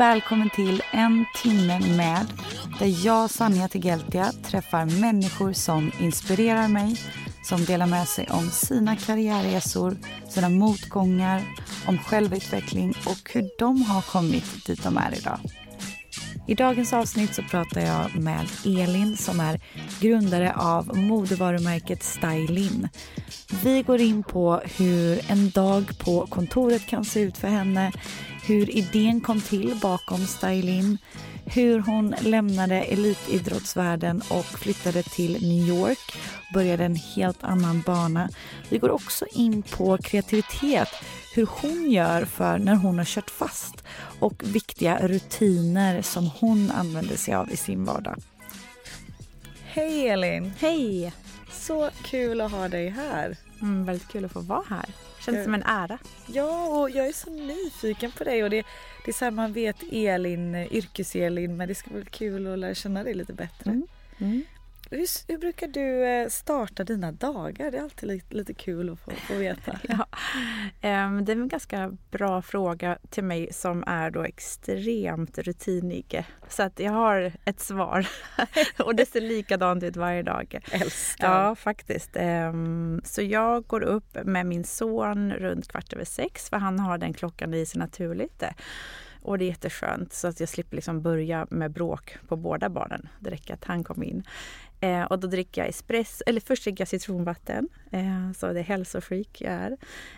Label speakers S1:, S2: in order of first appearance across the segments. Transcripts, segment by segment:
S1: Välkommen till En timme med där jag, Sanja Tegeltia, träffar människor som inspirerar mig som delar med sig om sina karriärresor, sina motgångar, om självutveckling och hur de har kommit dit de är idag. I dagens avsnitt så pratar jag med Elin som är grundare av modevarumärket Stylin. Vi går in på hur en dag på kontoret kan se ut för henne, hur idén kom till bakom Stylin, hur hon lämnade elitidrottsvärlden och flyttade till New York, började en helt annan bana. Vi går också in på kreativitet, hur hon gör för när hon har kört fast och viktiga rutiner som hon använder sig av i sin vardag. Hej Elin!
S2: Hej!
S1: Så kul att ha dig här.
S2: Mm, väldigt kul att få vara här. Känns
S1: Ja.
S2: som en ära.
S1: Ja, och jag är så nyfiken på dig och det, det är så här man vet Elin, yrkes-Elin, men det ska bli kul att lära känna dig lite bättre.
S2: Mm. Mm.
S1: Hur, hur brukar du eh, starta dina dagar? Det är alltid lite, lite kul att få, få veta.
S2: Ja. Ehm, det är en ganska bra fråga till mig som är då extremt rutinig. Så att jag har ett svar och det ser likadant ut varje dag.
S1: Älskar.
S2: Ja, faktiskt. Ehm, Så jag går upp med min son runt kvart över sex för han har den klockan i sig naturligt. Och det är jätteskönt så att jag slipper liksom börja med bråk på båda barnen. Det räcker att han kommer in. Eh, och då dricker jag espresso, eller först dricker jag citronvatten. Eh, så det är hälsofreak jag är.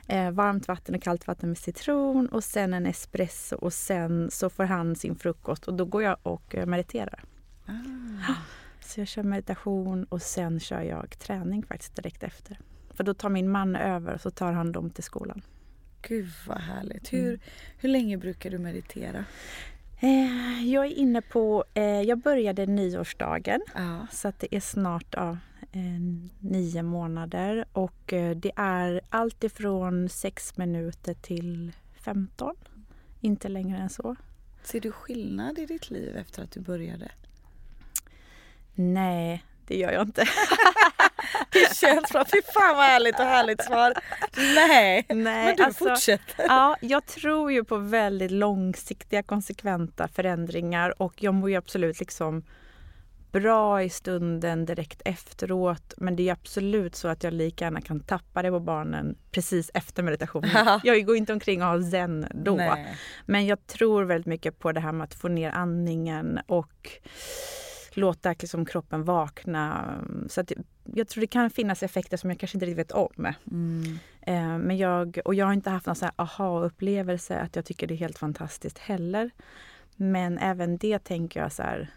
S2: Eh, varmt vatten och kallt vatten med citron och sen en espresso och sen så får han sin frukost och då går jag och eh, mediterar.
S1: Ah.
S2: Så jag kör meditation och sen kör jag träning faktiskt direkt efter. För då tar min man över och så tar han dem till skolan.
S1: Gud vad härligt. Hur,
S2: Mm.
S1: hur länge brukar du meditera?
S2: Eh, jag är inne på, eh, jag började nyårsdagen
S1: Ja.
S2: så att det är snart ja, eh, nio månader och eh, det är allt ifrån sex minuter till 15. Inte längre än så.
S1: Ser du skillnad i ditt liv efter att du började?
S2: Nej, det gör jag inte.
S1: Det känns bra. Fy fan vad härligt och härligt svar. Nej,
S2: Nej,
S1: men du
S2: alltså-
S1: fortsätter.
S2: Ja, jag tror ju på väldigt långsiktiga konsekventa förändringar och jag mår ju absolut liksom bra i stunden direkt efteråt. Men det är absolut så att jag lika gärna kan tappa det på barnen precis efter meditationen.
S1: Ja.
S2: Jag går inte omkring och har zen då.
S1: Nej.
S2: Men jag tror väldigt mycket på det här med att få ner andningen och låta liksom kroppen vakna. Så att jag tror det kan finnas effekter som jag kanske inte riktigt vet om.
S1: Mm.
S2: Eh, Men jag, och jag har inte haft någon här aha-upplevelse att jag tycker det är helt fantastiskt heller. Men även det tänker jag så här,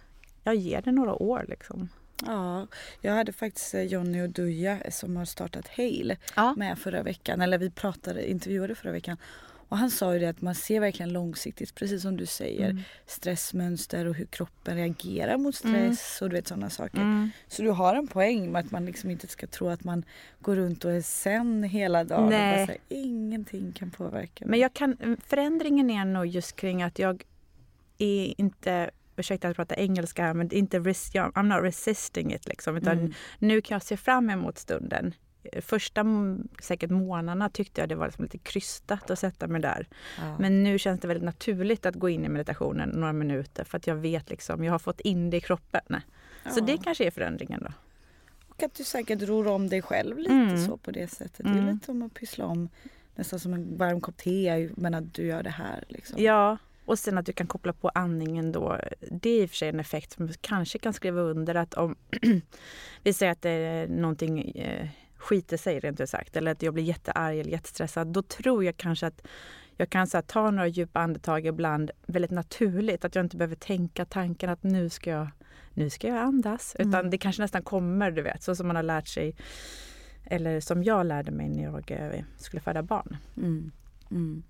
S2: jag ger det några år liksom.
S1: Ja, jag hade faktiskt eh, Jonny och Duja som har startat Hail
S2: Ja.
S1: med förra veckan. Eller vi pratade, intervjuade förra veckan. Och han sa ju det att man ser verkligen långsiktigt, precis som du säger,
S2: Mm.
S1: stressmönster och hur kroppen reagerar mot stress och du vet sådana saker.
S2: Mm.
S1: Så du har en poäng med att man liksom inte ska tro att man går runt och är sen hela dagen.
S2: Nej.
S1: Och bara säger, Ingenting kan påverka.
S2: Men jag kan, förändringen är nog just kring att jag är inte ursäkta att jag pratar engelska här, men inte res, I'm not resisting it liksom. Utan
S1: Mm.
S2: nu kan jag se fram emot stunden. Första säkert månaderna tyckte jag det var liksom lite krystat att sätta mig där.
S1: Ja.
S2: Men nu känns det väldigt naturligt att gå in i meditationen några minuter för att jag vet liksom, jag har fått in det i kroppen. Så
S1: Ja.
S2: det kanske är förändringen då.
S1: Och att du säkert ror om dig själv lite
S2: Mm.
S1: så på det sättet. Det är
S2: Mm.
S1: lite som att pyssla om nästan som en varm kopp te men att du gör det här. Liksom.
S2: Ja, och sen att du kan koppla på andningen då. Det är i och för sig en effekt som kanske kan skriva under att om vi säger att det är någonting eh, skiter sig rent ut sagt eller att jag blir jättearg eller jättestressad. Då tror jag kanske att jag kan så här, ta några djupa andetag ibland väldigt naturligt. Att jag inte behöver tänka tanken att nu ska jag, nu ska jag andas. Mm. Utan det kanske nästan kommer, du vet, så som man har lärt sig. Eller som jag lärde mig när jag eh, skulle föda barn. Mm.
S1: Mm.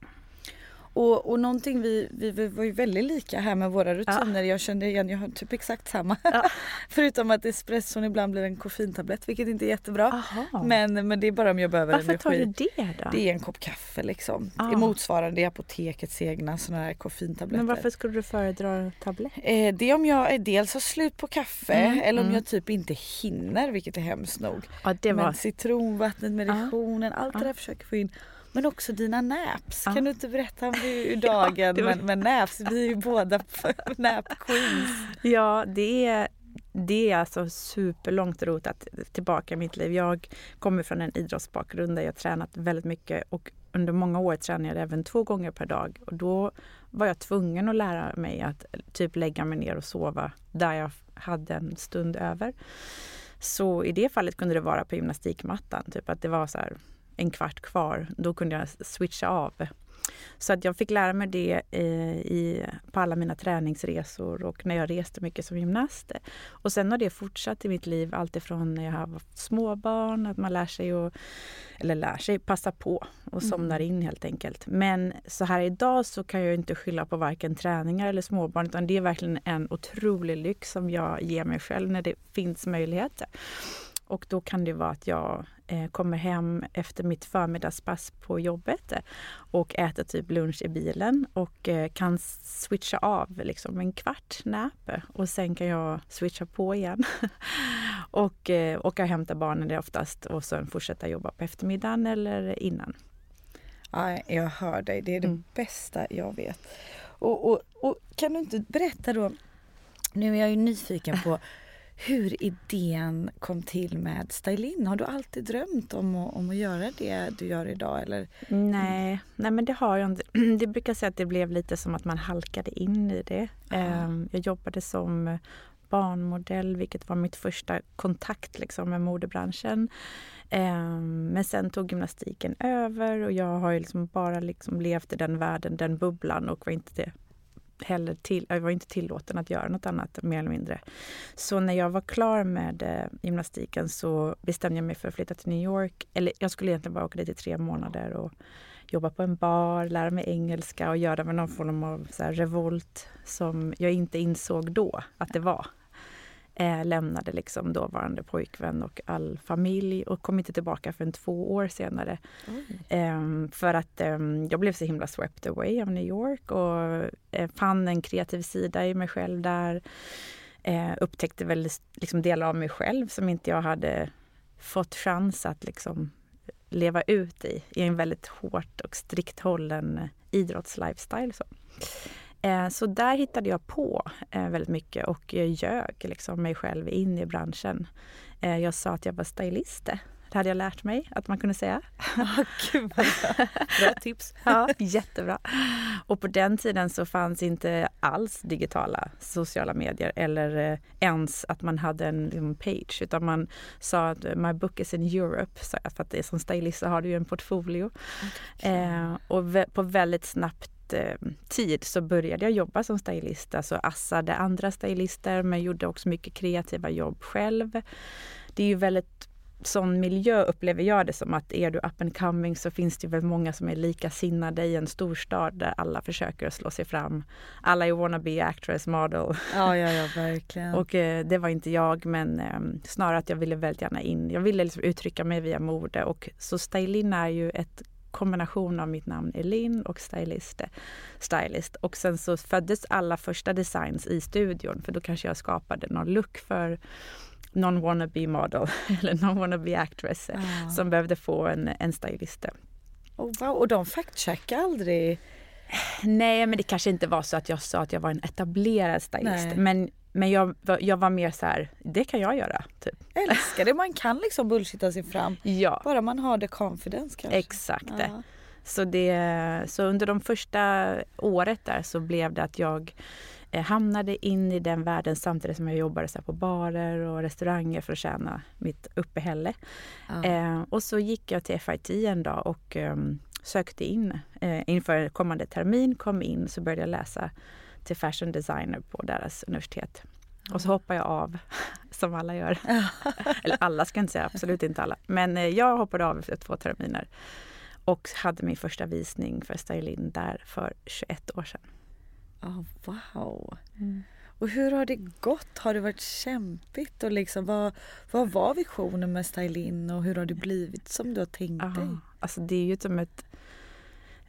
S1: Och, och någonting vi, vi, vi var ju väldigt lika här med våra rutiner. Ja. Jag kände igen, jag har typ exakt samma. Ja. Förutom att espresson ibland blir en koffeintablett vilket inte är jättebra. Men, men det är bara om jag behöver
S2: Varför
S1: energi.
S2: Varför tar du det då?
S1: Det är en kopp kaffe liksom. Ah. Det är motsvarande i apotekets egna sådana här koffeintabletter.
S2: Men varför skulle du föredra tablett?
S1: Eh, det är om jag dels har slut på kaffe mm, eller om mm. jag typ inte hinner vilket är hemskt nog. Ja, det var... Men citronvattnet, meditationen, ah. allt det där försöker få in. Men också dina naps. Kan du inte berätta om det ur dagen? ja, var... men, men naps, vi är ju båda nap-queens.
S2: Ja, det är, det är alltså superlångt rotat tillbaka i mitt liv. Jag kommer från en idrottsbakgrund där jag tränat väldigt mycket och under många år tränade jag även två gånger per dag. Och då var jag tvungen att lära mig att typ lägga mig ner och sova där jag hade en stund över. Så i det fallet kunde det vara på gymnastikmattan. Typ att det var så här en kvart kvar, då kunde jag switcha av. Så att jag fick lära mig det eh, i, på alla mina träningsresor och när jag reste mycket som gymnast. Och sen har det fortsatt i mitt liv alltifrån när jag har haft småbarn, att man lär sig att, eller lär sig, passa på och mm. somnar in helt enkelt. Men så här idag så kan jag inte skylla på varken träningar eller småbarn utan det är verkligen en otrolig lyx som jag ger mig själv när det finns möjligheter. Och då kan det vara att jag eh, kommer hem efter mitt förmiddagspass på jobbet eh, och äter typ lunch i bilen och eh, kan switcha av liksom en kvart nap och sen kan jag switcha på igen. och eh, åka och hämta barnen det oftast och sen fortsätta jobba på eftermiddagen eller innan.
S1: Ja, jag hör dig. Det är det mm. bästa jag vet. Och, och, och kan du inte berätta då, nu är jag ju nyfiken på hur idén kom till med Stylin. Har du alltid drömt om att, om att göra det du gör idag? Eller?
S2: Nej, nej, men det har jag inte. Det brukar säga att det blev lite som att man halkade in i det. Aha. Jag jobbade som barnmodell, vilket var mitt första kontakt liksom, med modebranschen. Men sen tog gymnastiken över och jag har liksom bara liksom levt i den världen, den bubblan och var inte heller till, jag var inte tillåten att göra något annat mer eller mindre. Så när jag var klar med eh, gymnastiken så bestämde jag mig för att flytta till New York. Eller jag skulle egentligen bara åka dit i tre månader och jobba på en bar, lära mig engelska och göra med någon form av så revolt som jag inte insåg då att det var eh, lämnade liksom dåvarande pojkvän och all familj och kom inte tillbaka förrän två år senare. Eh, för att eh, jag blev så himla swept away av New York och eh, fann en kreativ sida i mig själv där. Eh, upptäckte väl liksom delar av mig själv som inte jag hade fått chans att liksom leva ut i, i en väldigt hårt och strikt hållen idrottslifestyle. Så. Eh, så där hittade jag på eh, väldigt mycket och ljög liksom mig själv in i branschen. Eh, jag sa att jag var stylist. Det hade jag lärt mig att man kunde säga.
S1: Oh, Gud, bra. tips!
S2: ja, jättebra. Och på den tiden så fanns inte alls digitala sociala medier eller ens att man hade en liksom, page utan man sa att my book is in Europe. För att det som stylist så har du ju en portfolio. Okay. Eh, och på väldigt snabbt Eh, tid så började jag jobba som stylist. Alltså assade andra stylister men gjorde också mycket kreativa jobb själv. Det är ju väldigt sån miljö upplever jag det som att är du up and coming så finns det väl många som är likasinnade i en storstad där alla försöker att slå sig fram. Alla är wanna be actress, model.
S1: Ja, ja, ja verkligen.
S2: och eh, det var inte jag men eh, snarare att jag ville väldigt gärna in. Jag ville liksom uttrycka mig via mode och så stylin är ju ett kombination av mitt namn Elin och stylist, stylist. Och sen så föddes alla första designs i studion för då kanske jag skapade någon look för någon wannabe model eller någon wannabe actress ah. som behövde få en, en stylist.
S1: Oh, wow. Och de fact-checkade aldrig?
S2: Nej, men det kanske inte var så att jag sa att jag var en etablerad stylist. Nej. Men men jag, jag var mer så här, det kan jag göra. Typ.
S1: Älskar det, man kan liksom bullshitta sig fram.
S2: Ja.
S1: Bara man har det confidence kanske.
S2: Exakt. Ja. Så, det, så under de första året där så blev det att jag eh, hamnade in i den världen samtidigt som jag jobbade så på barer och restauranger för att tjäna mitt uppehälle. Ja. Eh, och så gick jag till FIT en dag och eh, sökte in eh, inför kommande termin, kom in så började jag läsa till fashion designer på deras universitet. Och så hoppade jag av, som alla gör. Eller alla ska jag inte säga, absolut inte alla. Men eh, jag hoppade av efter två terminer och hade min första visning för Stylin där för 21 år sedan.
S1: Oh, wow! Mm. Och hur har det gått? Har det varit kämpigt? Och liksom, vad, vad var visionen med Stylin och hur har det blivit som du har tänkt dig?
S2: Alltså det är ju som ett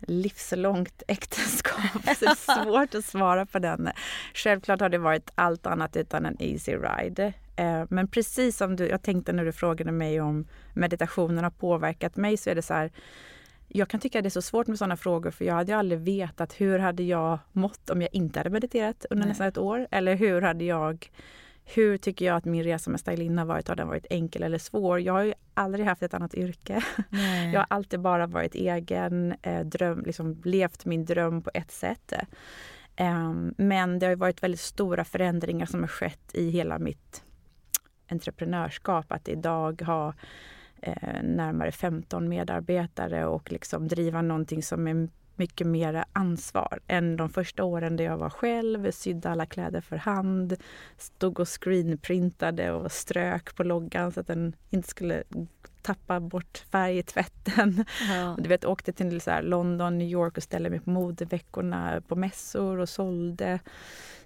S2: livslångt äktenskap. Så det är svårt att svara på den. Självklart har det varit allt annat utan en easy ride. Eh, men precis som du, jag tänkte när du frågade mig om meditationen har påverkat mig så är det så här jag kan tycka det är så svårt med sådana frågor för jag hade ju aldrig vetat hur hade jag mått om jag inte hade mediterat under Nej. nästan ett år. Eller hur hade jag hur tycker jag att min resa med Stylin har varit? Har den varit enkel eller svår? Jag har ju aldrig haft ett annat yrke. Nej. Jag har alltid bara varit egen, eh, dröm, liksom levt min dröm på ett sätt. Um, men det har varit väldigt stora förändringar som har skett i hela mitt entreprenörskap. Att idag ha eh, närmare 15 medarbetare och liksom driva någonting som är mycket mer ansvar än de första åren där jag var själv, sydde alla kläder för hand, stod och screenprintade och strök på loggan så att den inte skulle tappa bort färg i tvätten. Ja. Du vet, åkte till så London, New York och ställde mig på modeveckorna på mässor och sålde.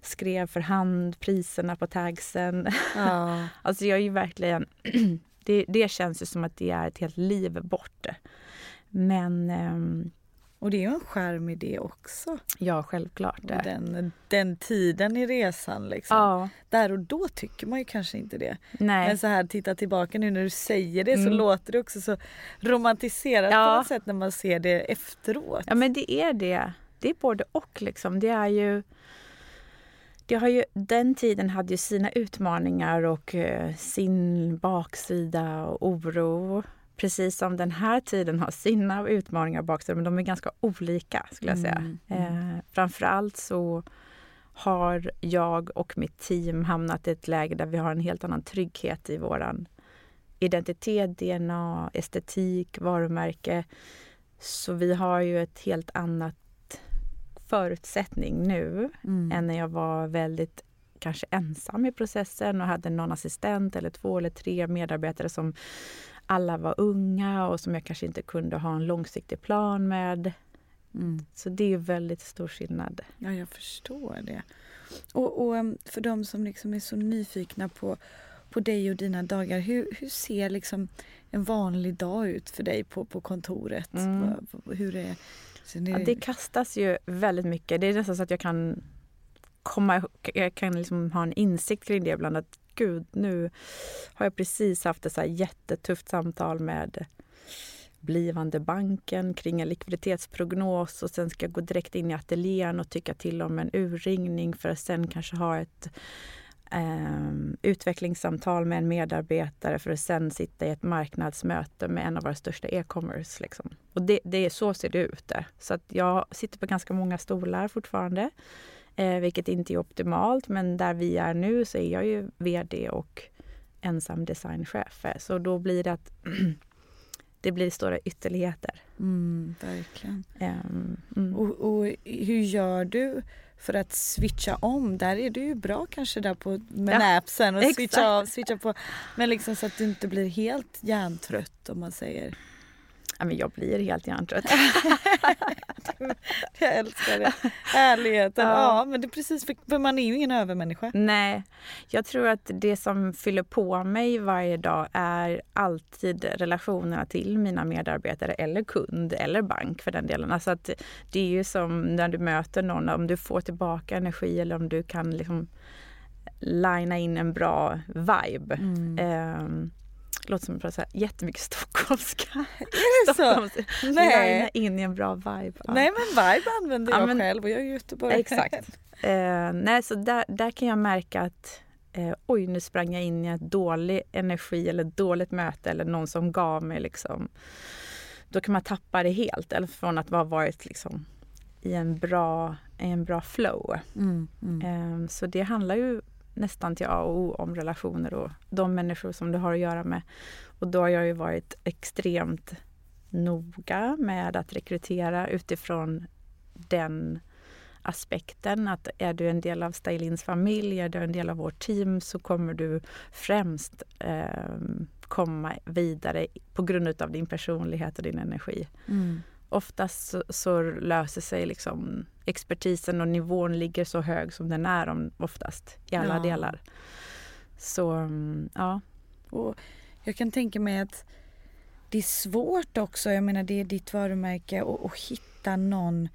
S2: Skrev för hand priserna på tagsen. Ja. alltså jag är ju verkligen det, det känns ju som att det är ett helt liv bort. Men...
S1: Och det är ju en skärm i det också.
S2: Ja, självklart.
S1: Den, den tiden i resan liksom. Ja. Där och då tycker man ju kanske inte det. Nej. Men så här titta tillbaka nu när du säger det mm. så låter det också så romantiserat ja. på något sätt när man ser det efteråt.
S2: Ja men det är det. Det är både och liksom. Det är ju det har ju, den tiden hade ju sina utmaningar och eh, sin baksida och oro. Precis som den här tiden har sina utmaningar och baksidor, men de är ganska olika skulle jag säga. Mm, mm. Eh, framförallt så har jag och mitt team hamnat i ett läge där vi har en helt annan trygghet i våran identitet, DNA, estetik, varumärke. Så vi har ju ett helt annat förutsättning nu mm. än när jag var väldigt kanske ensam i processen och hade någon assistent eller två eller tre medarbetare som alla var unga och som jag kanske inte kunde ha en långsiktig plan med. Mm. Så det är väldigt stor skillnad.
S1: Ja, jag förstår det. Och, och um, för de som liksom är så nyfikna på, på dig och dina dagar, hur, hur ser liksom en vanlig dag ut för dig på, på kontoret? Mm. Hur är
S2: det... Ja, det kastas ju väldigt mycket. Det är nästan så att jag kan komma jag kan liksom ha en insikt kring det ibland att gud, nu har jag precis haft ett så här jättetufft samtal med blivande banken kring en likviditetsprognos och sen ska jag gå direkt in i ateljén och tycka till om en urringning för att sen kanske ha ett eh, utvecklingssamtal med en medarbetare för att sen sitta i ett marknadsmöte med en av våra största e-commerce. Liksom. Och det, det är så ser det ut. Där. Så att jag sitter på ganska många stolar fortfarande, vilket inte är optimalt. Men där vi är nu så är jag ju VD och ensam designchef. Så då blir det att det blir stora ytterligheter.
S1: Mm, verkligen. Um, mm. Och, och hur gör du för att switcha om. Där är du ju bra kanske där på med ja, näpsen och switcha av, switcha på. Men liksom så att du inte blir helt hjärntrött om man säger.
S2: Ja, men jag blir helt hjärntrött.
S1: jag älskar det. Ärligheten. Ja. ja. men det är precis för man är ju ingen övermänniska.
S2: Nej, jag tror att det som fyller på mig varje dag är alltid relationerna till mina medarbetare eller kund eller bank för den delen. Alltså att det är ju som när du möter någon, om du får tillbaka energi eller om du kan liksom linea in en bra vibe. Mm. Um, låter som att prata jättemycket stockholmska.
S1: Är det Stockholms,
S2: så? Nej. in i en bra vibe.
S1: Ja. Nej men vibe använder jag ja, men, själv och jag är göteborgare.
S2: Exakt. eh, nej så där, där kan jag märka att eh, oj nu sprang jag in i en dålig energi eller dåligt möte eller någon som gav mig liksom. Då kan man tappa det helt eller från att ha varit liksom i en bra, i en bra flow. Mm, mm. Eh, så det handlar ju nästan till A och O om relationer och de människor som du har att göra med. Och då har jag ju varit extremt noga med att rekrytera utifrån den aspekten att är du en del av Stylins familj, är du en del av vårt team så kommer du främst eh, komma vidare på grund av din personlighet och din energi. Mm. Oftast så, så, löser sig liksom expertisen och nivån ligger så hög som den är om, oftast i alla ja. delar. Så mm, ja.
S1: Och jag kan tänka mig att det är svårt också, jag menar det är ditt varumärke, att hitta någon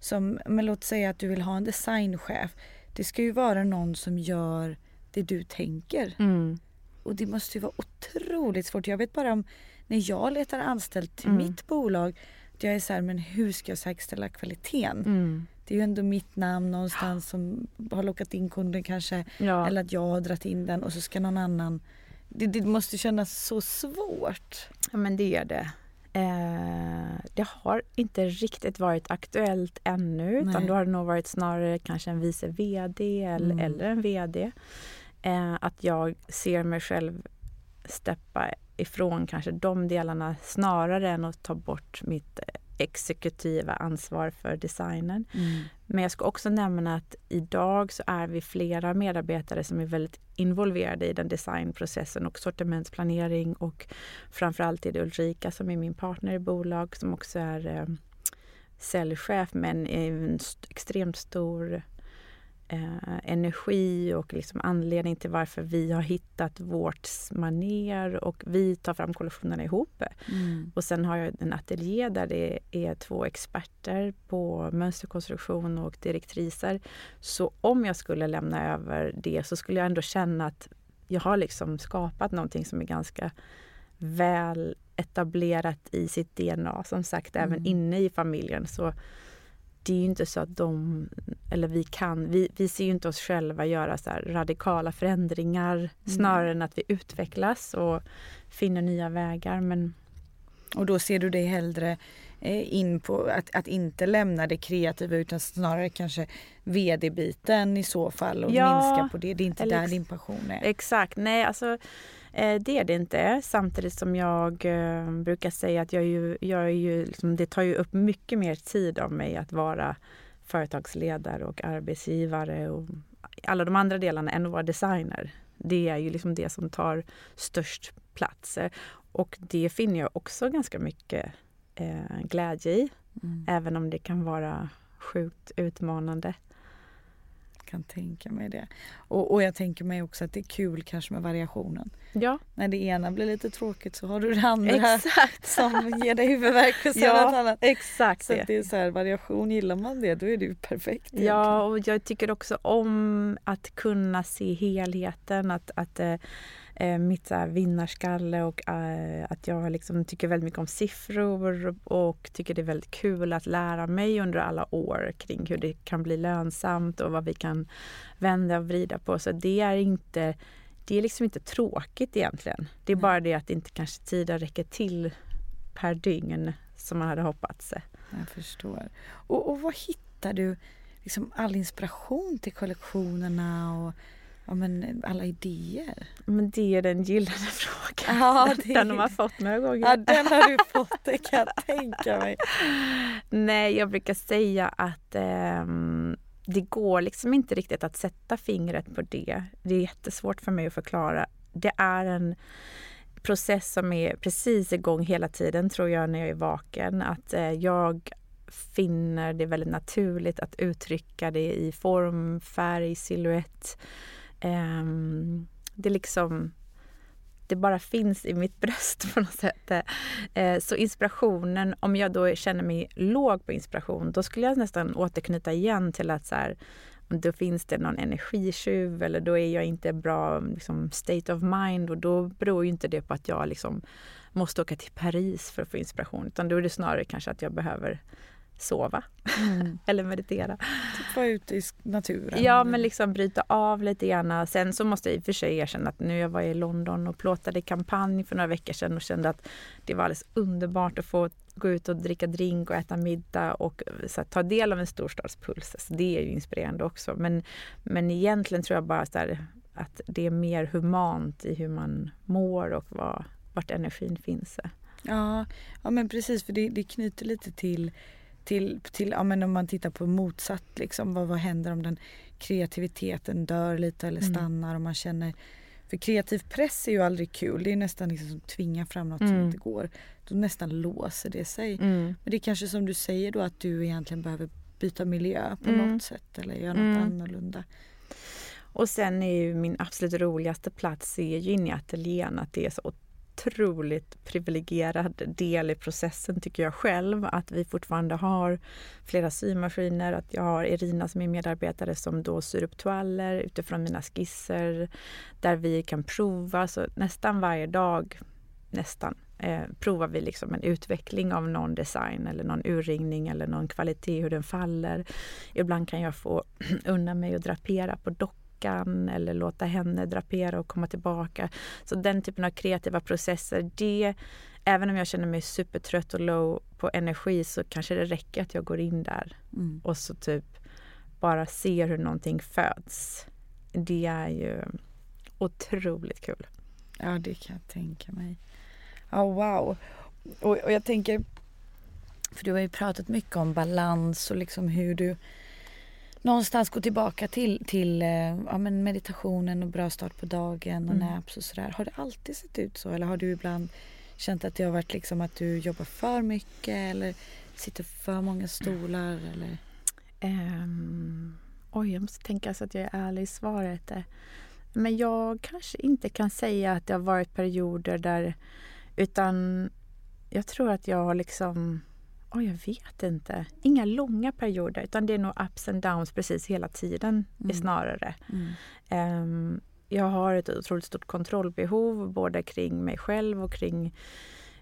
S1: som, men låt säga att du vill ha en designchef. Det ska ju vara någon som gör det du tänker. Mm. Och det måste ju vara otroligt svårt. Jag vet bara om när jag letar anställd till mm. mitt bolag. Jag är så här, men hur ska jag säkerställa kvaliteten? Mm. Det är ju ändå mitt namn någonstans som har lockat in kunden kanske. Ja. Eller att jag har dragit in den och så ska någon annan. Det, det måste kännas så svårt.
S2: Ja men det är det. Eh, det har inte riktigt varit aktuellt ännu Nej. utan då har det nog varit snarare kanske en vice VD eller, mm. eller en VD. Eh, att jag ser mig själv steppa ifrån kanske de delarna snarare än att ta bort mitt exekutiva ansvar för designen. Mm. Men jag ska också nämna att idag så är vi flera medarbetare som är väldigt involverade i den designprocessen och sortimentsplanering och framförallt är det Ulrika som är min partner i bolag som också är eh, säljchef men är en extremt stor eh, energi och liksom anledning till varför vi har hittat vårt maner och vi tar fram kollektionerna ihop. Mm. Och sen har jag en ateljé där det är två experter på mönsterkonstruktion och direktriser. Så om jag skulle lämna över det så skulle jag ändå känna att jag har liksom skapat någonting som är ganska väl etablerat i sitt DNA. Som sagt, mm. även inne i familjen. Så det är ju inte så att de, eller vi kan, vi, vi ser ju inte oss själva göra så radikala förändringar mm. snarare än att vi utvecklas och finner nya vägar. Men...
S1: Och då ser du dig hellre eh, in på att, att inte lämna det kreativa utan snarare kanske vd-biten i så fall och ja, minska på det. Det är inte där din passion är.
S2: Exakt, nej alltså det är det inte. Samtidigt som jag eh, brukar säga att jag är ju, jag är ju liksom, det tar ju upp mycket mer tid av mig att vara företagsledare och arbetsgivare och alla de andra delarna än att vara designer. Det är ju liksom det som tar störst plats. Och det finner jag också ganska mycket eh, glädje i. Mm. Även om det kan vara sjukt utmanande
S1: kan tänka mig det. Och, och jag tänker mig också att det är kul kanske med variationen.
S2: Ja.
S1: När det ena blir lite tråkigt så har du det andra exakt. som ger dig huvudvärk och ja, annat.
S2: Exakt
S1: så det. det är så här, variation, gillar man det då är det ju perfekt.
S2: Egentligen. Ja och jag tycker också om att kunna se helheten. Att, att eh, mitt så här, vinnarskalle och eh, att jag liksom tycker väldigt mycket om siffror och tycker det är väldigt kul att lära mig under alla år kring hur det kan bli lönsamt och vad vi kan vända och vrida på. Så det är inte det är liksom inte tråkigt egentligen. Det är bara det att inte kanske tiden räcker till per dygn som man hade hoppats.
S1: Jag förstår. Och, och vad hittar du liksom all inspiration till kollektionerna och ja, men alla idéer?
S2: Men det är den gyllene frågan. Ja, det... Den har man fått några gånger.
S1: Ja, den har du fått, det kan jag tänka mig.
S2: Nej, jag brukar säga att eh, det går liksom inte riktigt att sätta fingret på det. Det är jättesvårt för mig att förklara. Det är en process som är precis igång hela tiden tror jag när jag är vaken. Att eh, jag finner det väldigt naturligt att uttrycka det i form, färg, silhuett Um, det liksom det bara finns i mitt bröst på något sätt. Eh, så inspirationen, om jag då känner mig låg på inspiration, då skulle jag nästan återknyta igen till att så här, då finns det någon energitjuv eller då är jag inte bra liksom, state of mind och då beror ju inte det på att jag liksom måste åka till Paris för att få inspiration utan då är det snarare kanske att jag behöver sova mm. eller meditera.
S1: Typ vara ute i naturen.
S2: Ja, men liksom bryta av lite grann. Sen så måste jag i och för sig erkänna att nu jag var i London och plåtade kampanj för några veckor sedan och kände att det var alldeles underbart att få gå ut och dricka drink och äta middag och här, ta del av en storstadspuls. Så det är ju inspirerande också. Men, men egentligen tror jag bara här, att det är mer humant i hur man mår och var, vart energin finns.
S1: Ja, ja men precis för det, det knyter lite till, till, till ja, men om man tittar på motsatt liksom, vad, vad händer om den kreativiteten dör lite eller mm. stannar mm. och man känner för kreativ press är ju aldrig kul. Det är nästan liksom som tvingar fram något mm. som inte går. Då nästan låser det sig. Mm. Men det är kanske som du säger då att du egentligen behöver byta miljö på mm. något sätt eller göra något mm. annorlunda.
S2: Och sen är ju min absolut roligaste plats är ju inne i ateljén att det är så otroligt privilegierad del i processen tycker jag själv. Att vi fortfarande har flera symaskiner, att jag har Irina som är medarbetare som då syr upp toaller utifrån mina skisser där vi kan prova. Så nästan varje dag, nästan, eh, provar vi liksom en utveckling av någon design eller någon urringning eller någon kvalitet, hur den faller. Ibland kan jag få unna mig att drapera på dockor veckan eller låta henne drapera och komma tillbaka. Så den typen av kreativa processer, det Även om jag känner mig supertrött och low på energi så kanske det räcker att jag går in där mm. och så typ bara ser hur någonting föds. Det är ju otroligt kul.
S1: Ja, det kan jag tänka mig. Ja, oh, wow. Och, och jag tänker, för du har ju pratat mycket om balans och liksom hur du någonstans gå tillbaka till, till eh, ja, men meditationen och bra start på dagen och mm. naps och sådär. Har det alltid sett ut så eller har du ibland känt att det har varit liksom att du jobbar för mycket eller sitter för många stolar eller?
S2: Um, oj, jag måste tänka så att jag är ärlig i svaret. Men jag kanske inte kan säga att det har varit perioder där utan jag tror att jag har liksom Oh, jag vet inte. Inga långa perioder utan det är nog ups and downs precis hela tiden mm. snarare. Mm. Um, jag har ett otroligt stort kontrollbehov både kring mig själv och kring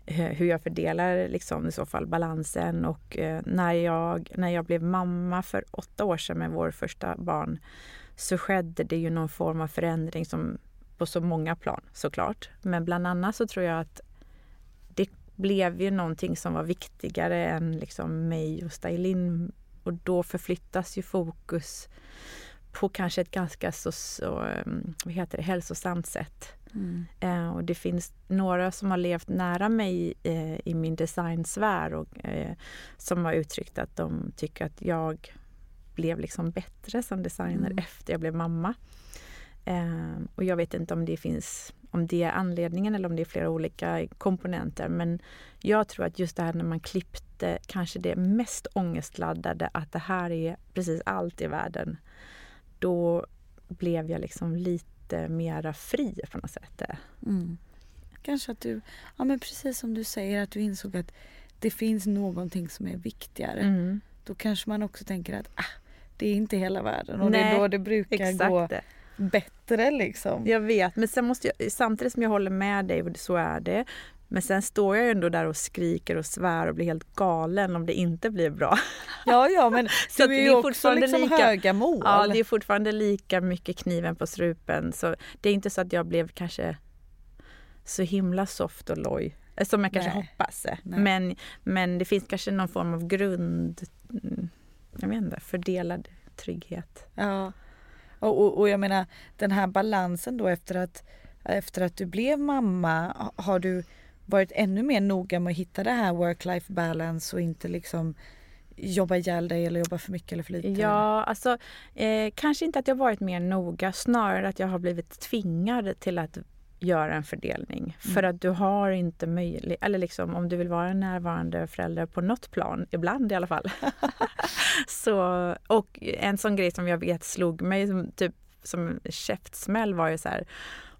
S2: hur jag fördelar liksom, i så fall balansen. Och eh, när, jag, när jag blev mamma för åtta år sedan med vår första barn så skedde det ju någon form av förändring som på så många plan såklart. Men bland annat så tror jag att blev ju någonting som var viktigare än liksom mig och Stylin. Och då förflyttas ju fokus på kanske ett ganska så, så ehm, vad heter det, hälsosamt sätt. Mm. Eh, och det finns några som har levt nära mig eh, i min designsfär och eh, som har uttryckt att de tycker att jag blev liksom bättre som designer mm. efter jag blev mamma. Eh, och jag vet inte om det finns om det är anledningen eller om det är flera olika komponenter. Men jag tror att just det här när man klippte kanske det mest ångestladdade, att det här är precis allt i världen. Då blev jag liksom lite mera fri på något sätt.
S1: Mm. Kanske att du, ja men precis som du säger, att du insåg att det finns någonting som är viktigare. Mm. Då kanske man också tänker att ah, det är inte hela världen och Nej, det är då det brukar gå det bättre liksom.
S2: Jag vet, men sen måste jag, samtidigt som jag håller med dig, och så är det, men sen står jag ändå där och skriker och svär och blir helt galen om det inte blir bra.
S1: Ja, ja, men så du är ju också liksom lika, höga mål.
S2: Ja, det är fortfarande lika mycket kniven på strupen. Så det är inte så att jag blev kanske så himla soft och loj eh, som jag kanske Nej. hoppas. Men, men det finns kanske någon form av grund, mm, jag vet inte, fördelad trygghet.
S1: Ja. Och, och, och, jag menar den här balansen då efter att, efter att du blev mamma, har du varit ännu mer noga med att hitta det här work-life balance och inte liksom jobba ihjäl dig eller jobba för mycket eller för lite?
S2: Ja, alltså eh, kanske inte att jag varit mer noga, snarare att jag har blivit tvingad till att göra en fördelning. Mm. För att du har inte möjlighet, eller liksom om du vill vara en närvarande förälder på något plan, ibland i alla fall. så, och en sån grej som jag vet slog mig som typ som käftsmäll var ju så här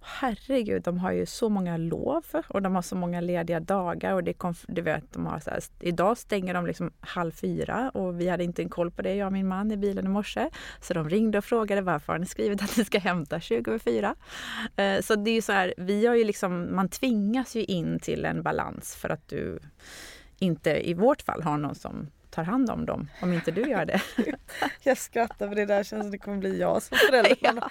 S2: herregud, de har ju så många lov och de har så många lediga dagar. Och det kom, du vet, de har så här, idag stänger de liksom halv fyra och vi hade inte en koll på det, jag och min man i bilen i morse. Så de ringde och frågade varför har ni skrivit att ni ska hämta 20 över fyra? Eh, så det är ju så här, vi har ju liksom, man tvingas ju in till en balans för att du inte i vårt fall har någon som tar hand om dem om inte du gör det.
S1: jag skrattar för det där känns som det kommer bli jag som förälder. ja.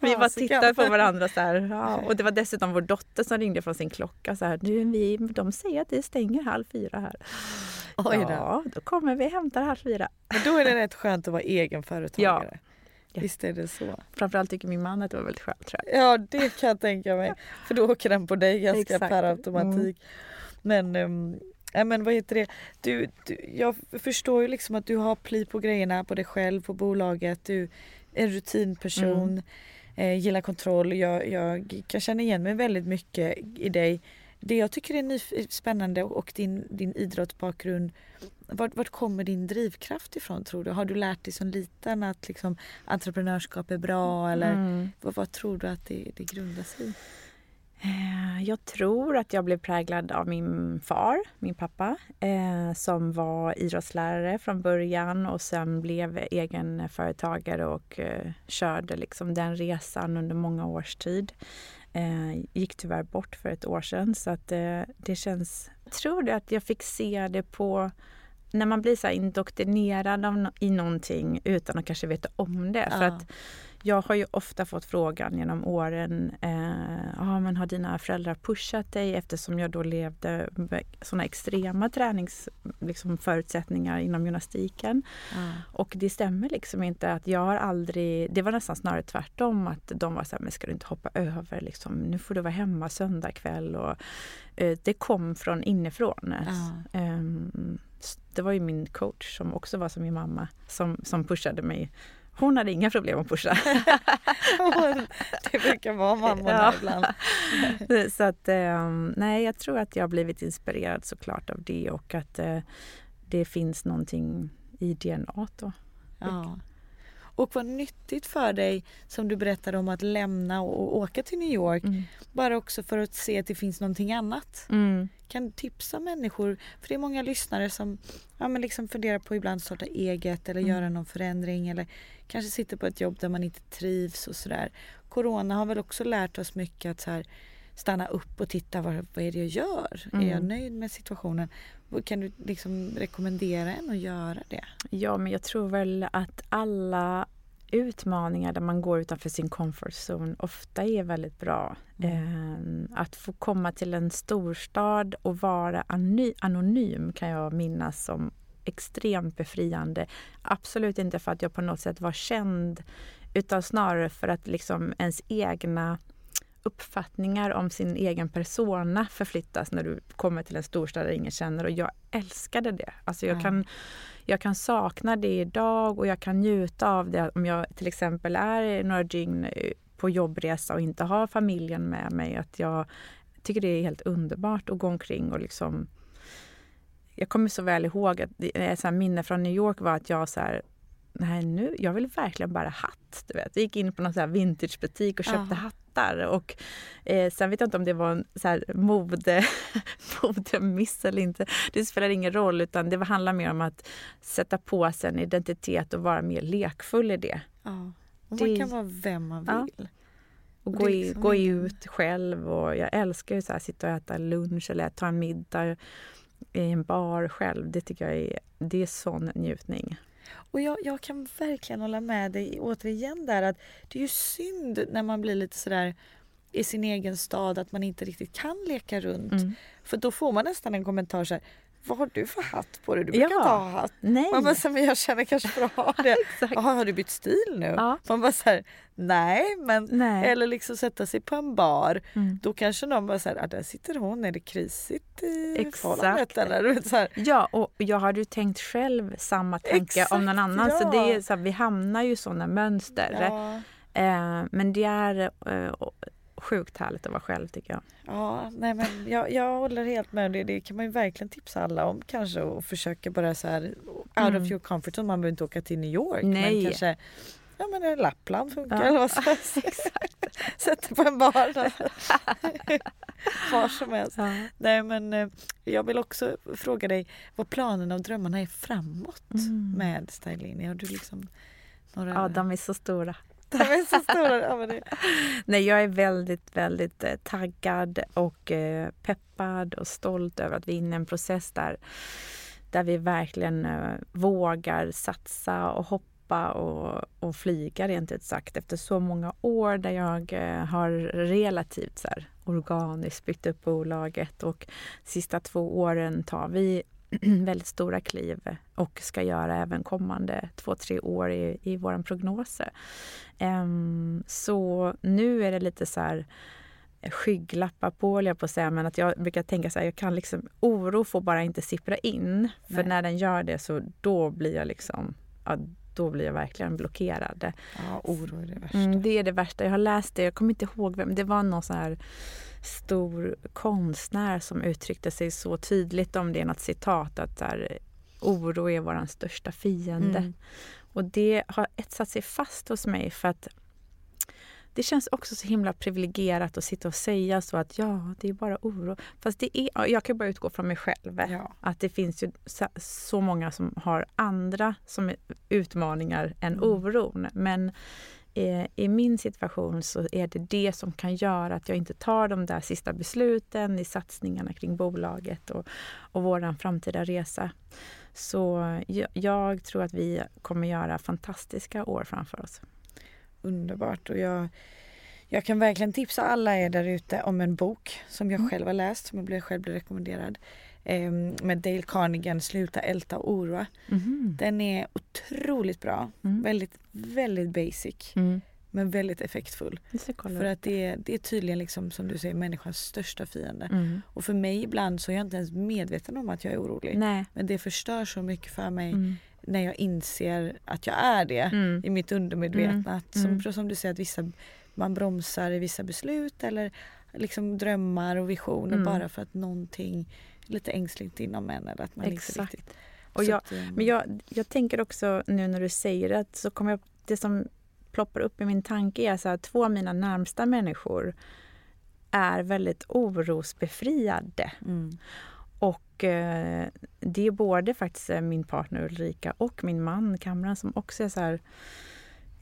S2: Vi bara tittar på varandra så här. Ja. Och det var dessutom vår dotter som ringde från sin klocka så här. Du, vi, de säger att det stänger halv fyra här. Oj då. Ja, då kommer vi hämtar halv fyra.
S1: Men då är det rätt skönt att vara egenföretagare. Ja. Visst är det så.
S2: Framförallt tycker min man att det var väldigt skönt. Tror
S1: jag. Ja, det kan jag tänka mig. För då åker den på dig ganska Exakt. per automatik. Mm. Men, um, ja, men vad heter det? Du, du, jag förstår ju liksom att du har pli på grejerna på dig själv, på bolaget. Du är en rutinperson, mm. eh, gillar kontroll. Jag, jag kan känna igen mig väldigt mycket i dig. Det jag tycker är spännande och din, din idrottsbakgrund vart, vart kommer din drivkraft ifrån tror du? Har du lärt dig som liten att liksom, entreprenörskap är bra eller mm. vad, vad, tror du att det, det grundar sig i?
S2: Eh, jag tror att jag blev präglad av min far, min pappa, eh, som var idrottslärare från början och sen blev egen företagare och eh, körde liksom den resan under många års tid. Eh, gick tyvärr bort för ett år sedan så att det känns... Tror du att jag fick se det på när man blir så indoktrinerad av, i någonting utan att kanske veta om det. Ja. För att jag har ju ofta fått frågan genom åren, eh, ah, men har dina föräldrar pushat dig eftersom jag då levde med sådana extrema träningsförutsättningar liksom, inom gymnastiken. Ja. Och det stämmer liksom inte att jag har aldrig, det var nästan snarare tvärtom att de var så här, men ska du inte hoppa över liksom, nu får du vara hemma söndag kväll och eh, det kom från inifrån. Ja. Um, det var ju min coach som också var som min mamma som, som pushade mig. Hon hade inga problem att pusha.
S1: det brukar vara mammorna ja. ibland.
S2: Så att ehm, nej, jag tror att jag har blivit inspirerad såklart av det och att eh, det finns någonting i DNA då.
S1: Ja. Och vad nyttigt för dig som du berättade om att lämna och åka till New York. Mm. Bara också för att se att det finns någonting annat. Mm. Kan tipsa människor, för det är många lyssnare som ja, men liksom funderar på ibland starta eget eller mm. göra någon förändring eller kanske sitter på ett jobb där man inte trivs och sådär. Corona har väl också lärt oss mycket att så här, stanna upp och titta vad, vad är det jag gör? Mm. Är jag nöjd med situationen? Kan du liksom rekommendera en att göra det?
S2: Ja, men jag tror väl att alla utmaningar där man går utanför sin comfort zone ofta är väldigt bra. Mm. Att få komma till en storstad och vara anonym kan jag minnas som extremt befriande. Absolut inte för att jag på något sätt var känd utan snarare för att liksom ens egna uppfattningar om sin egen persona förflyttas när du kommer till en storstad där ingen känner och jag älskade det. Alltså jag, kan, jag kan sakna det idag och jag kan njuta av det om jag till exempel är några dygn eh, på jobbresa och inte har familjen med mig. Att jag tycker det är helt underbart att gå omkring och liksom jag kommer så väl ihåg att ett minne från New York var att jag så här, nej nu, jag vill verkligen bära hatt. Du vet. Jag gick in på någon så vintagebutik och köpte uh. Hattar. Och, eh, sen vet jag inte om det var en så här mode, modemiss eller inte. Det spelar ingen roll utan det handlar mer om att sätta på sig en identitet och vara mer lekfull i det.
S1: Ja. Och man kan vara vem man vill. Ja.
S2: Och, gå, i, liksom gå ut själv och jag älskar ju så här, sitta och äta lunch eller ta en middag i en bar själv. Det tycker jag är, det är sån njutning.
S1: Och jag, jag kan verkligen hålla med dig återigen där att det är ju synd när man blir lite sådär i sin egen stad att man inte riktigt kan leka runt. Mm. För då får man nästan en kommentar så här, vad har du för hatt på dig? Du brukar ja. inte ha hatt.
S2: Nej.
S1: Man bara, så, men jag känner kanske för att ha det. Aha, har du bytt stil nu? Ja. Man bara så här, nej, men nej. eller liksom sätta sig på en bar. Mm. Då kanske någon bara säger, ah, där sitter hon, är det krisigt i förhållandet? Eller? Så här.
S2: Ja, och jag hade ju tänkt själv samma tanke Exakt, om någon annan. Ja. Så det är så här, vi hamnar ju i sådana mönster. Ja. Eh, men det är eh, sjukt härligt att vara själv tycker jag.
S1: Ja, nej men jag, jag håller helt med. Det, det kan man ju verkligen tipsa alla om kanske och försöka bara så här out mm. of your comfort zone. Man behöver inte åka till New York. Nej. Men kanske Ja men Lappland funkar ja. eller vad så Sätter på en bar. Var som helst. Ja. Nej men eh, jag vill också fråga dig vad planerna och drömmarna är framåt mm. med Stylini. Har du liksom
S2: några... Ja de är så stora.
S1: De är så stora. det...
S2: Nej, jag är väldigt, väldigt eh, taggad och eh, peppad och stolt över att vi är inne i en process där, där vi verkligen eh, vågar satsa och hoppa och, och flyga rent ut sagt efter så många år där jag har relativt så här, organiskt byggt upp bolaget och sista två åren tar vi väldigt stora kliv och ska göra även kommande två, tre år i, i vår prognos. Um, så nu är det lite så här skygglappar på, jag på att säga, men att jag brukar tänka så här, jag kan liksom, oro får bara inte sippra in. För Nej. när den gör det så då blir jag liksom, ja, då blir jag verkligen blockerad.
S1: Ja, oro är det värsta.
S2: Mm, det är det värsta. Jag har läst det, jag kommer inte ihåg vem, det var någon så här stor konstnär som uttryckte sig så tydligt om det, något citat att där, oro är vår största fiende. Mm. Och det har etsat sig fast hos mig för att det känns också så himla privilegierat att sitta och säga så att ja, det är bara oro. Fast det är, jag kan bara utgå från mig själv. Ja. Att det finns ju så många som har andra som utmaningar än mm. oron. Men eh, i min situation så är det det som kan göra att jag inte tar de där sista besluten i satsningarna kring bolaget och, och vår framtida resa. Så jag, jag tror att vi kommer göra fantastiska år framför oss
S1: underbart och jag, jag kan verkligen tipsa alla er där ute om en bok som jag mm. själv har läst, som jag själv blev rekommenderad. Eh, med Dale Carnegie, Sluta älta och oroa. Mm. Den är otroligt bra. Mm. Väldigt, väldigt basic. Mm. Men väldigt effektfull. För att det är, det är tydligen liksom som du säger människans största fiende. Mm. Och för mig ibland så är jag inte ens medveten om att jag är orolig. Nej. Men det förstör så mycket för mig mm när jag inser att jag är det mm. i mitt undermedvetna. Som, som du säger att vissa, man bromsar i vissa beslut eller liksom drömmar och visioner mm. bara för att någonting lite ängsligt inom en. Eller att man Exakt. Inte riktigt,
S2: och jag, att, men jag, jag tänker också nu när du säger det, så kommer jag, det som ploppar upp i min tanke är att två av mina närmsta människor är väldigt orosbefriade. Mm. Och eh, det är både faktiskt eh, min partner Ulrika och min man Kamran som också är så här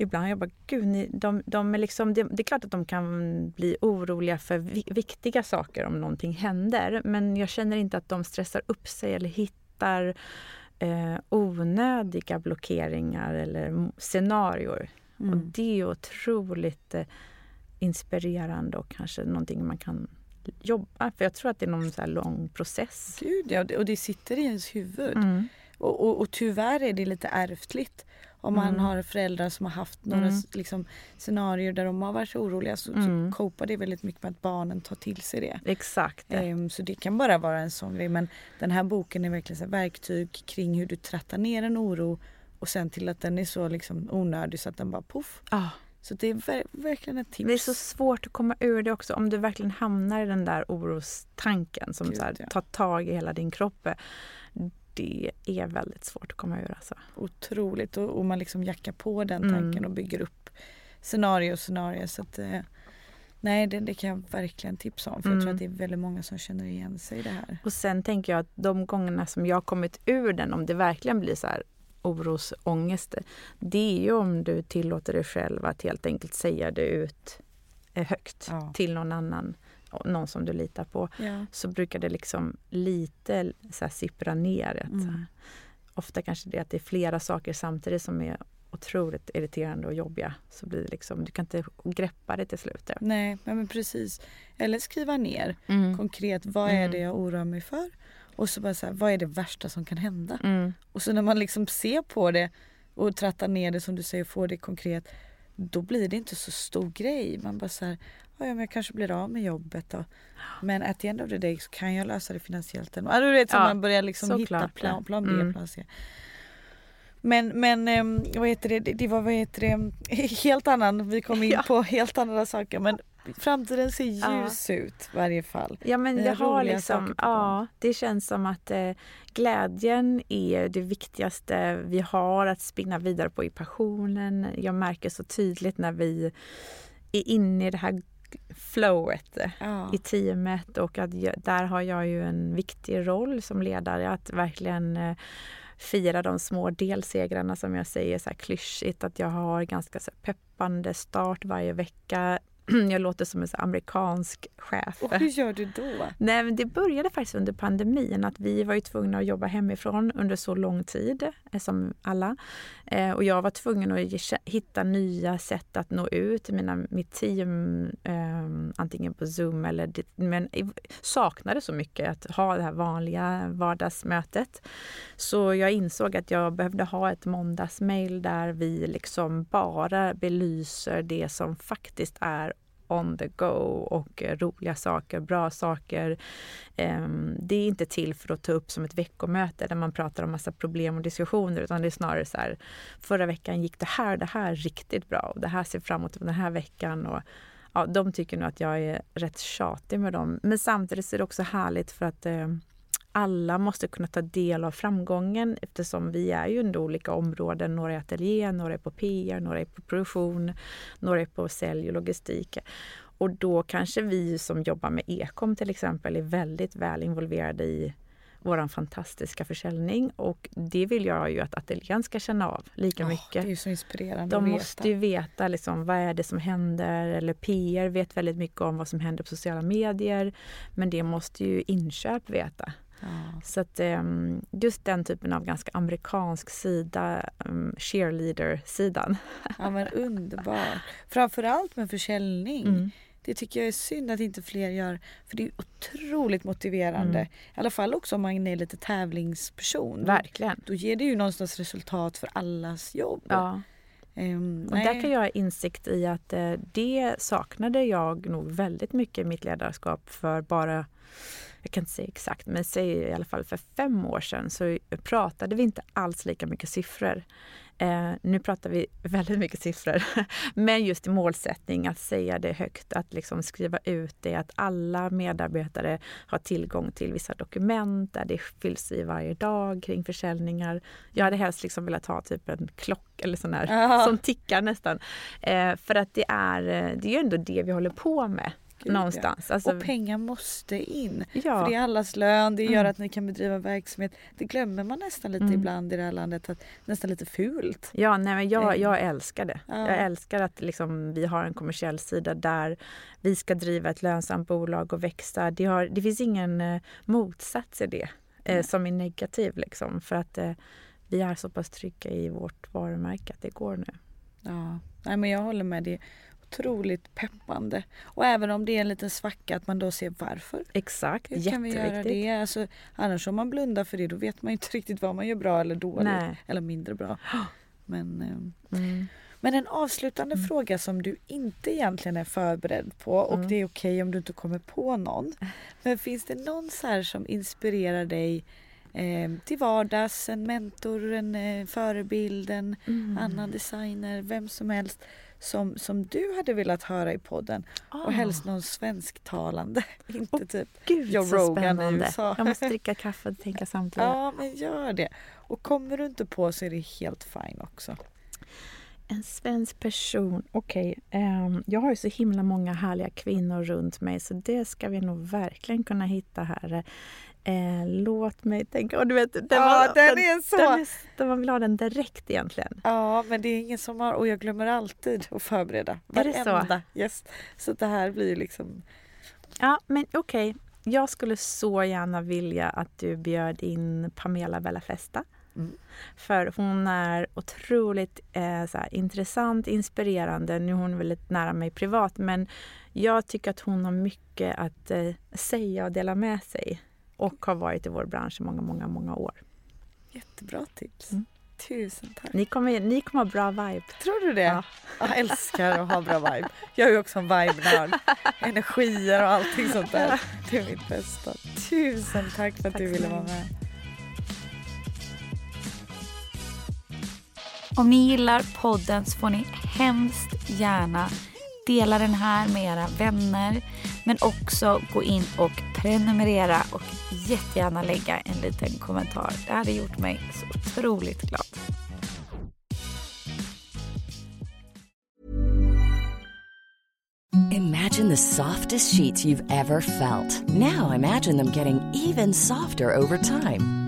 S2: Ibland jag bara, gud, ni, de, de är liksom, det, det, är klart att de kan bli oroliga för vi, viktiga saker om någonting händer. Men jag känner inte att de stressar upp sig eller hittar eh, onödiga blockeringar eller scenarier. Mm. Och det är otroligt eh, inspirerande och kanske någonting man kan jobba. För jag tror att det är någon så lång process.
S1: Gud ja, och det sitter i ens huvud. Mm. Och, och, och, tyvärr är det lite ärftligt. Om man mm. har föräldrar som har haft några mm. liksom, scenarier där de har varit oroliga så, mm. så det väldigt mycket med att barnen tar till sig det.
S2: Exakt.
S1: Um, så det kan bara vara en sån grej. Men den här boken är verkligen ett verktyg kring hur du trattar ner en oro och sen till att den är så liksom onödig så att den bara poff. Ah. Så det är ver verkligen ett tips.
S2: Det är så svårt att komma ur det också om du verkligen hamnar i den där orostanken som Gud, så här, ja. tar tag i hela din kropp. Det är väldigt svårt att komma ur alltså.
S1: Otroligt och, och man liksom jackar på den mm. tanken och bygger upp scenario och scenario. Så att, eh, nej, det, det, kan jag verkligen tipsa om för mm. jag tror att mm. det är väldigt många som känner igen sig i det här.
S2: Och sen tänker jag att de gångerna som jag kommit ur den, om det verkligen blir så här orosångest, det är ju om du tillåter dig själv att helt enkelt säga det ut eh, högt ja. till någon annan, någon som du litar på. Ja. Så brukar det liksom lite så här, sippra ner. Mm. Ofta kanske det att det är flera saker samtidigt som är otroligt irriterande och jobbiga. Så blir det liksom, du kan inte greppa det till slut.
S1: Nej, men precis. Eller skriva ner mm. konkret, vad är mm. det jag oroar mig för? Och så bara så här, vad är det värsta som kan hända? Mm. Och så när man liksom ser på det och trattar ner det som du säger, får det konkret. Då blir det inte så stor grej. Man bara så här, ja men jag kanske blir av med jobbet då. Men at the end of the day så kan jag lösa det finansiellt. Ja, du vet så ja, man börjar liksom hitta plan, plan B, mm. plan C. Men, men ehm, vad heter det, det var vad heter det, helt annan, vi kom in ja. på helt andra saker men framtiden ser ljus ja. ut i varje fall.
S2: Ja men det, har liksom, ja det känns som att eh, glädjen är det viktigaste vi har att spinna vidare på i passionen. Jag märker så tydligt när vi är inne i det här flowet ja. i teamet och att jag, där har jag ju en viktig roll som ledare att verkligen eh, fira de små delsegrarna som jag säger så här klyschigt att jag har ganska så peppande start varje vecka jag låter som en amerikansk chef.
S1: Och hur gör du då?
S2: Nej, men det började faktiskt under pandemin. att Vi var ju tvungna att jobba hemifrån under så lång tid, eh, som alla. Eh, och jag var tvungen att hitta nya sätt att nå ut till mina, mitt team, eh, antingen på Zoom eller... Men saknade så mycket att ha det här vanliga vardagsmötet. Så jag insåg att jag behövde ha ett måndagsmail där vi liksom bara belyser det som faktiskt är on the go och eh, roliga saker, bra saker. Ehm, det är inte till för att ta upp som ett veckomöte där man pratar om massa problem och diskussioner utan det är snarare så här, förra veckan gick det här, det här riktigt bra och det här ser fram emot den här veckan. Och, ja, de tycker nog att jag är rätt tjatig med dem. Men samtidigt är det också härligt för att eh, alla måste kunna ta del av framgången eftersom vi är ju under olika områden. Några är ateljé, några är på PR, några är på produktion, några är på sälj och logistik. Och då kanske vi som jobbar med ekom till exempel är väldigt väl involverade i vår fantastiska försäljning och det vill jag ju att ateljén ska känna av lika oh, mycket.
S1: Det är så inspirerande
S2: De måste ju veta liksom, vad är det som händer eller PR vet väldigt mycket om vad som händer på sociala medier men det måste ju inköp veta. Ja. Så att um, just den typen av ganska amerikansk sida, um, cheerleader-sidan.
S1: Ja men underbart. Framförallt med försäljning. Mm. Det tycker jag är synd att inte fler gör för det är otroligt motiverande. Mm. I alla fall också om man är lite tävlingsperson.
S2: Verkligen.
S1: Då ger det ju någonstans resultat för allas jobb.
S2: Ja. Um, och där kan jag ha insikt i att eh, det saknade jag nog väldigt mycket i mitt ledarskap för bara jag kan inte säga exakt, men säg i alla fall för fem år sedan så pratade vi inte alls lika mycket siffror. Eh, nu pratar vi väldigt mycket siffror, men just i målsättning att säga det högt, att liksom skriva ut det, att alla medarbetare har tillgång till vissa dokument där det fylls i varje dag kring försäljningar. Jag hade helst liksom velat ha typ en klocka eller sån här, som tickar nästan. Eh, för att det är, det är ju ändå det vi håller på med. Någonstans.
S1: Alltså, och pengar måste in. Ja. För det är allas lön, det gör mm. att ni kan bedriva verksamhet. Det glömmer man nästan lite mm. ibland i det här landet, att nästan lite fult.
S2: Ja, nej, men jag, eh. jag älskar det. Ja. Jag älskar att liksom, vi har en kommersiell sida där vi ska driva ett lönsamt bolag och växa. Det, har, det finns ingen eh, motsats i det eh, som är negativ. Liksom, för att eh, vi är så pass trygga i vårt varumärke att det går nu.
S1: Ja, nej, men jag håller med. Det otroligt peppande. Och även om det är en liten svacka att man då ser varför.
S2: Exakt,
S1: Hur kan vi göra det? Alltså, annars om man blundar för det då vet man inte riktigt vad man gör bra eller dåligt. Nej. Eller mindre bra. Men, eh, mm. men en avslutande mm. fråga som du inte egentligen är förberedd på och mm. det är okej okay om du inte kommer på någon. Men finns det någon så här som inspirerar dig eh, till vardags? En mentor, en eh, förebild, en mm. annan designer, vem som helst som, som du hade velat höra i podden. Oh. Och helst någon svensktalande. Inte oh, typ
S2: Gud, Joe Rogan spännande. i USA. Jag måste dricka kaffe och tänka samtidigt.
S1: Ja, men gör det. Och kommer du inte på så är det helt fine också.
S2: En svensk person, okej. Okay. Um, ehm, jag har ju så himla många härliga kvinnor runt mig så det ska vi nog verkligen kunna hitta här. Eh, låt mig tänka. Och du vet, den,
S1: ja,
S2: var,
S1: den, den, är så... Den
S2: är, man vill ha den direkt egentligen.
S1: Ja, men det är ingen som har... Och jag glömmer alltid att förbereda.
S2: Varenda är
S1: så? Yes. Så det här blir liksom...
S2: Ja, men okej. Okay. Jag skulle så gärna vilja att du bjöd in Pamela Bella Festa. Mm. För hon är otroligt eh, såhär, intressant, inspirerande. Nu är hon väldigt nära mig privat men jag tycker att hon har mycket att eh, säga och dela med sig och har varit i vår bransch i många, många, många år.
S1: Jättebra tips. Mm. Tusen tack.
S2: Ni kommer, ni kommer ha bra vibe.
S1: Tror du det? Ja. Jag älskar att ha bra vibe. Jag är också en vibe-nörd. Energier och allting sånt där. Det är mitt bästa. Tusen tack för att tack du ville vara med.
S3: Om ni gillar podden så får ni hemskt gärna dela den här med era vänner men också gå in och prenumerera och jättegärna lägga en liten kommentar. Det hade gjort mig så otroligt glad.
S4: Imagine the softest sheets you've ever felt. Now imagine them getting even softer over time.